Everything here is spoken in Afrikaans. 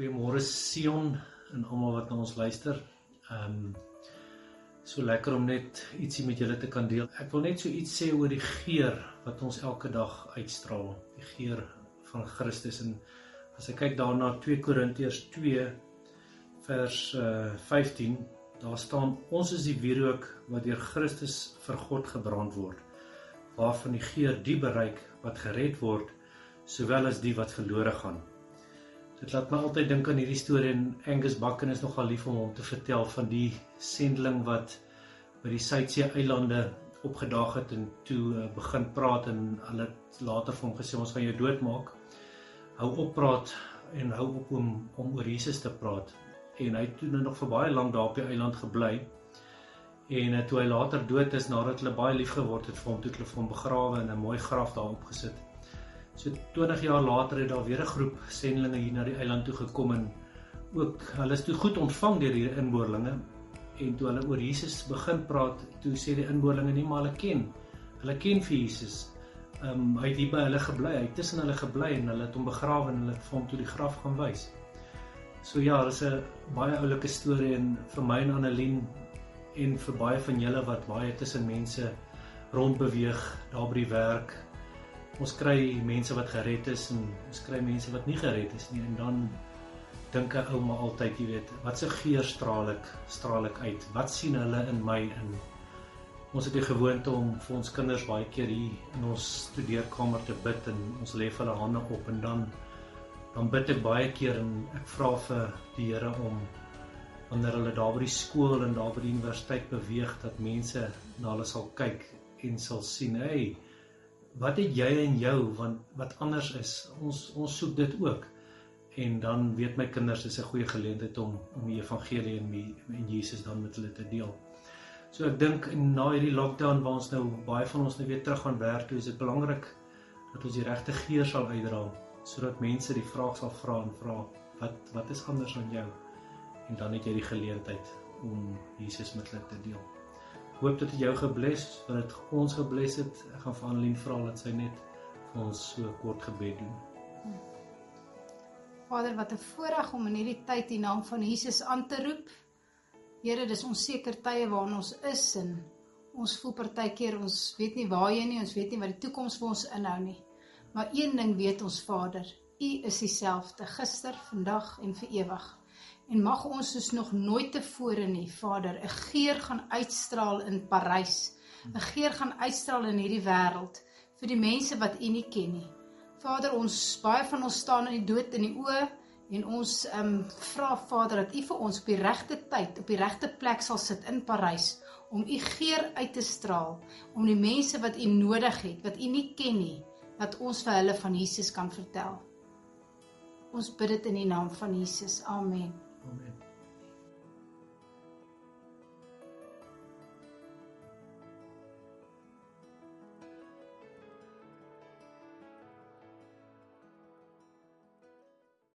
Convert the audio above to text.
Goeiemôre Sion en almal wat na ons luister. Ehm um, so lekker om net ietsie met julle te kan deel. Ek wil net so iets sê oor die geur wat ons elke dag uitstraal. Die geur van Christus en as ek kyk daarna 2 Korintiërs 2 vers uh, 15, daar staan ons is die wierook wat deur Christus vir God gebrand word, waarvan die geur die bereik wat gered word, sowel as die wat verlore gaan. Dit laat my altyd dink aan hierdie storie en Angus Bakken is nogal lief om hom te vertel van die sendeling wat by die Suidsee eilande opgedaag het en toe uh, begin praat en hulle later vir hom gesê ons gaan jou doodmaak. Hou op praat en hou op om om oor Jesus te praat. En hy het toe nog vir baie lank daar op die eiland gebly. En uh, toe hy later dood is nadat hulle baie lief geword het vir hom, toe hulle hom begrawe en 'n mooi graf daar opgesit. So 20 jaar later het daar weer 'n groep sendlinge hier na die eiland toe gekom en ook hulle is toe goed ontvang deur hierdie inboorlinge en toe hulle oor Jesus begin praat, toe sê die inboorlinge nie maar hulle ken. Hulle ken vir Jesus. Ehm um, hy het hier by hulle gebly, hy het tussen hulle gebly en hulle het hom begrawe en hulle het vir hom toe die graf gaan wys. So ja, dis 'n baie oulike storie en vir my en Annelien en vir baie van julle wat baie tussen mense rondbeweeg daar by die werk ons kry mense wat gered is en ons kry mense wat nie gered is nie en dan dink 'n ouma altyd, jy weet, wat se geur straal ek straal ek uit? Wat sien hulle in my in? Ons het die gewoonte om vir ons kinders baie keer hier in ons studeerkamer te bid en ons lê hulle hande op en dan dan bid ek baie keer en ek vra vir die Here om wanneer hulle daar by die skool en daar by die universiteit beweeg dat mense na hulle sal kyk en sal sien, hey, wat het jy in jou want wat anders is ons ons soek dit ook en dan weet my kinders is 'n goeie geleentheid om om die evangelie en die en Jesus dan met hulle te deel. So ek dink na hierdie lockdown waar ons nou baie van ons nou weer terug gaan werk, toe is dit belangrik dat ons die regte geur sal uitdra sodat mense die vraag sal vra en vra wat wat is anders aan jou? En dan het jy die geleentheid om Jesus met hulle te deel hoop dit jou gebless, dat dit ons gebless het. Ek gaan vir Annelien vra dat sy net vir ons so kort gebed doen. Vader, wat 'n voorreg om in hierdie tyd die naam van Jesus aan te roep. Here, dis onseker tye waarin ons is en ons voel partykeer ons weet nie waar jy nie, ons weet nie wat die toekoms vir ons inhou nie. Maar een ding weet ons Vader, U is dieselfde gister, vandag en vir ewig. En mag ons soos nog nooit tevore nie, Vader, 'n geur gaan uitstraal in Parys. 'n Geur gaan uitstraal in hierdie wêreld vir die mense wat U nie ken nie. Vader, ons baie van ons staan in die dood in die oë en ons ehm um, vra Vader dat U vir ons op die regte tyd, op die regte plek sal sit in Parys om U geur uit te straal, om die mense wat U nodig het, wat U nie ken nie, dat ons vir hulle van Jesus kan vertel. Ons bid dit in die naam van Jesus. Amen. Amen.